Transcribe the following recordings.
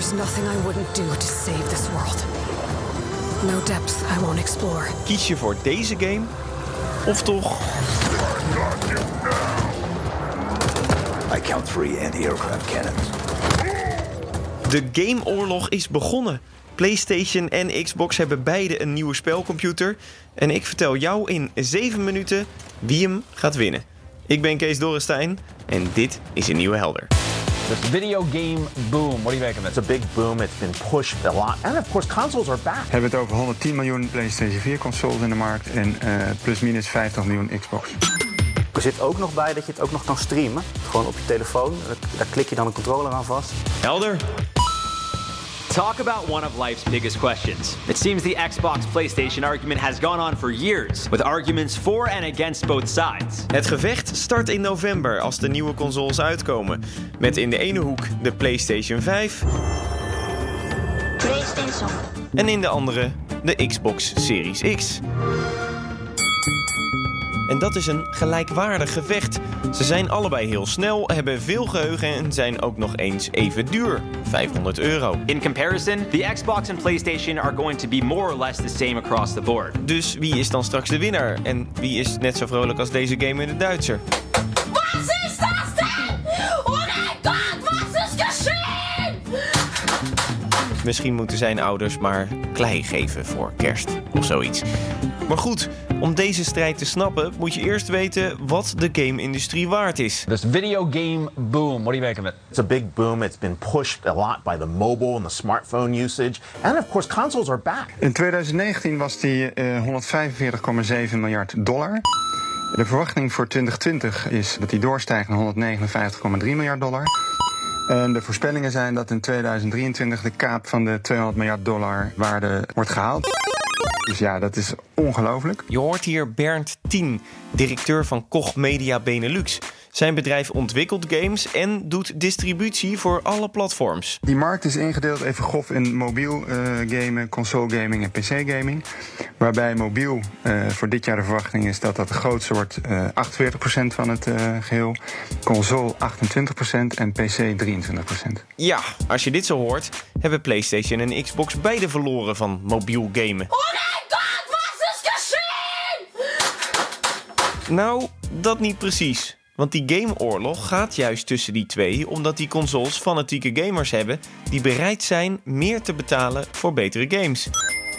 There's nothing I wouldn't do to save this world. No depths I won't explore. Kies je voor deze game? Of toch I count three anti-aircraft cannons. De gameoorlog is begonnen. PlayStation en Xbox hebben beide een nieuwe spelcomputer. En ik vertel jou in 7 minuten wie hem gaat winnen. Ik ben Kees Dorrestein en dit is een nieuwe helder. This video game boom. What do you make of it? It's a big boom. It's been pushed a lot. And of course, consoles are back. We hebben het over 110 miljoen PlayStation 4 consoles in de markt en uh, plus minus 50 miljoen Xbox. Er zit ook nog bij dat je het ook nog kan streamen. Gewoon op je telefoon. Daar klik je dan een controller aan vast. Helder. Talk about one of life's biggest questions. It seems the Xbox PlayStation argument has gone on for years, with arguments for and against both sides. Het gevecht start in november als de nieuwe consoles uitkomen. Met in de ene hoek de PlayStation 5. PlayStation. En in de andere de Xbox Series X. En dat is een gelijkwaardig gevecht. Ze zijn allebei heel snel, hebben veel geheugen en zijn ook nog eens even duur. 500 euro. In comparison, the Xbox and PlayStation are going to be more or less the same across the board. Dus wie is dan straks de winnaar? En wie is net zo vrolijk als deze game in de Duitser? Was is denn? Oh? Misschien moeten zijn ouders maar klei geven voor kerst of zoiets. Maar goed, om deze strijd te snappen moet je eerst weten wat de game-industrie waard is. This video game boom. What do you make of it? It's a big boom. It's been pushed a lot by the mobile and the smartphone usage. And of course, consoles are back. In 2019 was die uh, 145,7 miljard dollar. De verwachting voor 2020 is dat die doorstijgt naar 159,3 miljard dollar. En de voorspellingen zijn dat in 2023 de kaap van de 200 miljard dollar waarde wordt gehaald. Dus ja, dat is ongelooflijk. Je hoort hier Bernd Tien, directeur van Koch Media Benelux. Zijn bedrijf ontwikkelt games en doet distributie voor alle platforms. Die markt is ingedeeld even grof in mobiel uh, gamen, console gaming en PC gaming. Waarbij mobiel uh, voor dit jaar de verwachting is dat dat de grootste wordt, uh, 48% van het uh, geheel. Console 28% en PC 23%. Ja, als je dit zo hoort, hebben PlayStation en Xbox beide verloren van mobiel gamen. Oh? Nou, dat niet precies. Want die gameoorlog gaat juist tussen die twee, omdat die consoles fanatieke gamers hebben die bereid zijn meer te betalen voor betere games.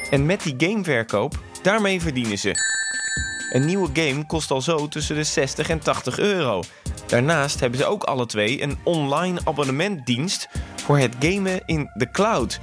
En met die gameverkoop, daarmee verdienen ze. Een nieuwe game kost al zo tussen de 60 en 80 euro. Daarnaast hebben ze ook alle twee een online abonnementdienst voor het gamen in de cloud.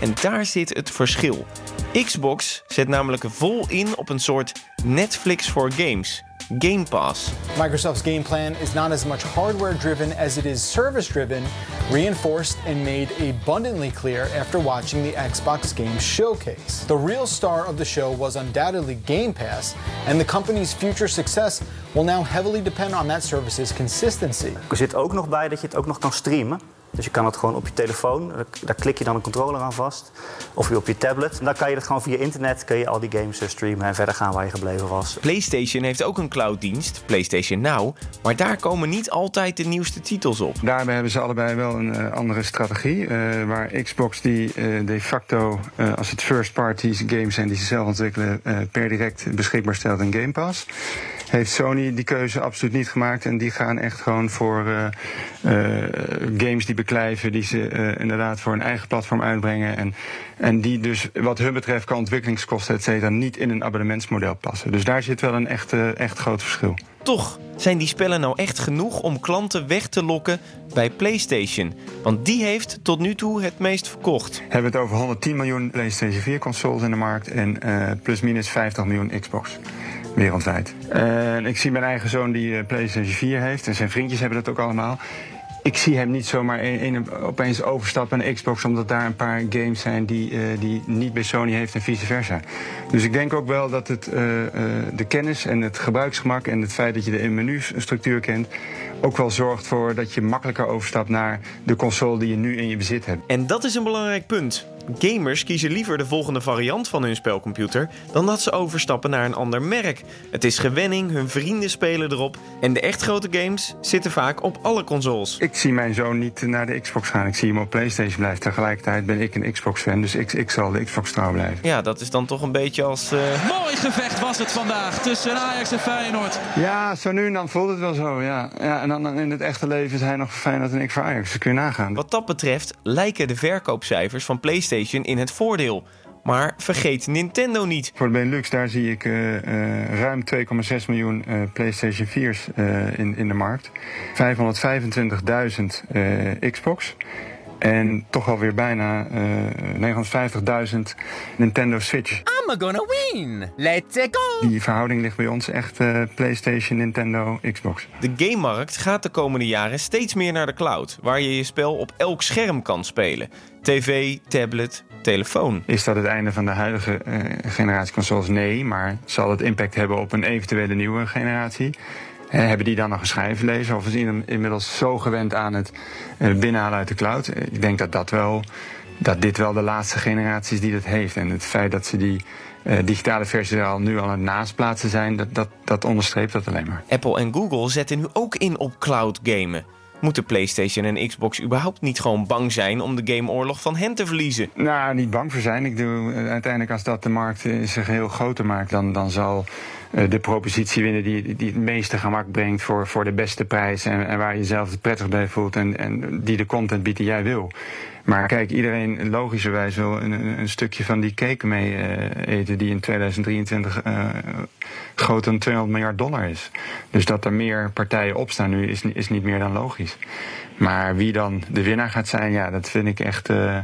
En daar zit het verschil. Xbox zet namelijk vol in op een soort Netflix voor games. Game Pass. Microsoft's game plan is not as much hardware driven as it is service driven, reinforced and made abundantly clear after watching the Xbox Game Showcase. The real star of the show was undoubtedly Game Pass, and the company's future success will now heavily depend on that service's consistency. Er zit ook nog bij dat je het ook nog kan streamen. Dus je kan het gewoon op je telefoon, daar klik je dan een controller aan vast. Of op je tablet. En dan kan je het gewoon via internet, kun je al die games streamen en verder gaan waar je gebleven was. PlayStation heeft ook een clouddienst, PlayStation Now. Maar daar komen niet altijd de nieuwste titels op. Daarbij hebben ze allebei wel een uh, andere strategie. Uh, waar Xbox die uh, de facto, als het first parties games zijn die ze zelf ontwikkelen, per direct beschikbaar stelt in Game Pass heeft Sony die keuze absoluut niet gemaakt. En die gaan echt gewoon voor uh, uh, games die beklijven, die ze uh, inderdaad voor een eigen platform uitbrengen. En, en die dus wat hun betreft qua ontwikkelingskosten, et cetera, niet in een abonnementsmodel passen. Dus daar zit wel een echt, echt groot verschil. Toch zijn die spellen nou echt genoeg om klanten weg te lokken bij PlayStation? Want die heeft tot nu toe het meest verkocht. We hebben het over 110 miljoen PlayStation 4 consoles in de markt en plus minus 50 miljoen Xbox wereldwijd. Uh, ik zie mijn eigen zoon die uh, PlayStation 4 heeft en zijn vriendjes hebben dat ook allemaal. Ik zie hem niet zomaar een, een, opeens overstappen naar Xbox, omdat daar een paar games zijn die, uh, die niet bij Sony heeft en vice versa. Dus ik denk ook wel dat het, de kennis en het gebruiksgemak en het feit dat je de menustructuur kent, ook wel zorgt voor dat je makkelijker overstapt naar de console die je nu in je bezit hebt. En dat is een belangrijk punt. Gamers kiezen liever de volgende variant van hun spelcomputer dan dat ze overstappen naar een ander merk. Het is gewenning, hun vrienden spelen erop en de echt grote games zitten vaak op alle consoles. Ik zie mijn zoon niet naar de Xbox gaan. Ik zie hem op PlayStation blijven. Tegelijkertijd ben ik een Xbox-fan, dus ik, ik zal de Xbox trouw blijven. Ja, dat is dan toch een beetje als. Uh... Mooi gevecht was het vandaag tussen Ajax en Feyenoord. Ja, zo nu en dan voelt het wel zo. Ja. Ja, en dan in het echte leven is hij nog Feyenoord en ik voor Ajax. Dat kun je nagaan. Wat dat betreft lijken de verkoopcijfers van PlayStation in het voordeel. Maar vergeet Nintendo niet. Voor de Benelux, daar zie ik uh, uh, ruim 2,6 miljoen uh, PlayStation 4's in, in de markt. 525.000 Xbox. En toch alweer bijna 950.000 Nintendo Switch. I'm gonna win! Let's go! Die verhouding ligt bij ons echt PlayStation, Nintendo, Xbox. De gamemarkt gaat de komende jaren steeds meer naar de cloud, waar je je spel op elk scherm kan spelen. TV, tablet, telefoon. Is dat het einde van de huidige uh, generatie consoles? Nee, maar zal het impact hebben op een eventuele nieuwe generatie? Hebben die dan nog een schijvenlezer? Of is inmiddels zo gewend aan het binnenhalen uit de cloud? Ik denk dat, dat, wel, dat dit wel de laatste generatie is die dat heeft. En het feit dat ze die uh, digitale versie al nu al aan het naastplaatsen zijn, dat, dat, dat onderstreept dat alleen maar. Apple en Google zetten nu ook in op cloud gamen. Moeten PlayStation en Xbox überhaupt niet gewoon bang zijn om de gameoorlog van hen te verliezen? Nou, niet bang voor zijn. Ik doe uiteindelijk als dat de markt zich heel groter maakt, dan, dan zal de propositie winnen die, die het meeste gemak brengt voor, voor de beste prijs en, en waar je zelf het prettig bij voelt en, en die de content biedt die jij wil. Maar kijk, iedereen logischerwijs wil een, een stukje van die cake mee eten die in 2023 uh, groter dan 200 miljard dollar is. Dus dat er meer partijen opstaan nu is, is niet meer dan logisch. Maar wie dan de winnaar gaat zijn, ja, dat vind ik echt uh,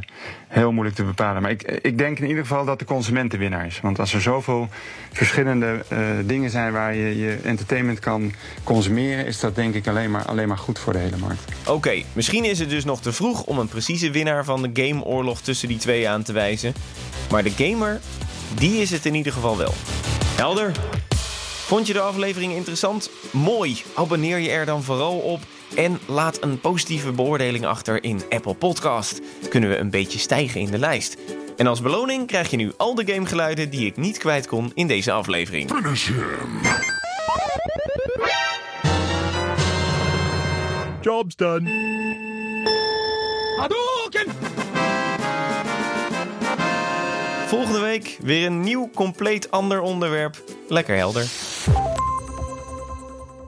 heel moeilijk te bepalen. Maar ik, ik denk in ieder geval dat de consument de winnaar is. Want als er zoveel verschillende uh, dingen zijn waar je je entertainment kan consumeren, is dat denk ik alleen maar, alleen maar goed voor de hele markt. Oké, okay, misschien is het dus nog te vroeg om een precieze winnaar van de gameoorlog tussen die twee aan te wijzen. Maar de gamer, die is het in ieder geval wel. Helder. Vond je de aflevering interessant? Mooi. Abonneer je er dan vooral op. En laat een positieve beoordeling achter in Apple Podcast. Kunnen we een beetje stijgen in de lijst. En als beloning krijg je nu al de gamegeluiden die ik niet kwijt kon in deze aflevering. Finish him. Job's done. Hadouken! Volgende week weer een nieuw, compleet ander onderwerp. Lekker helder.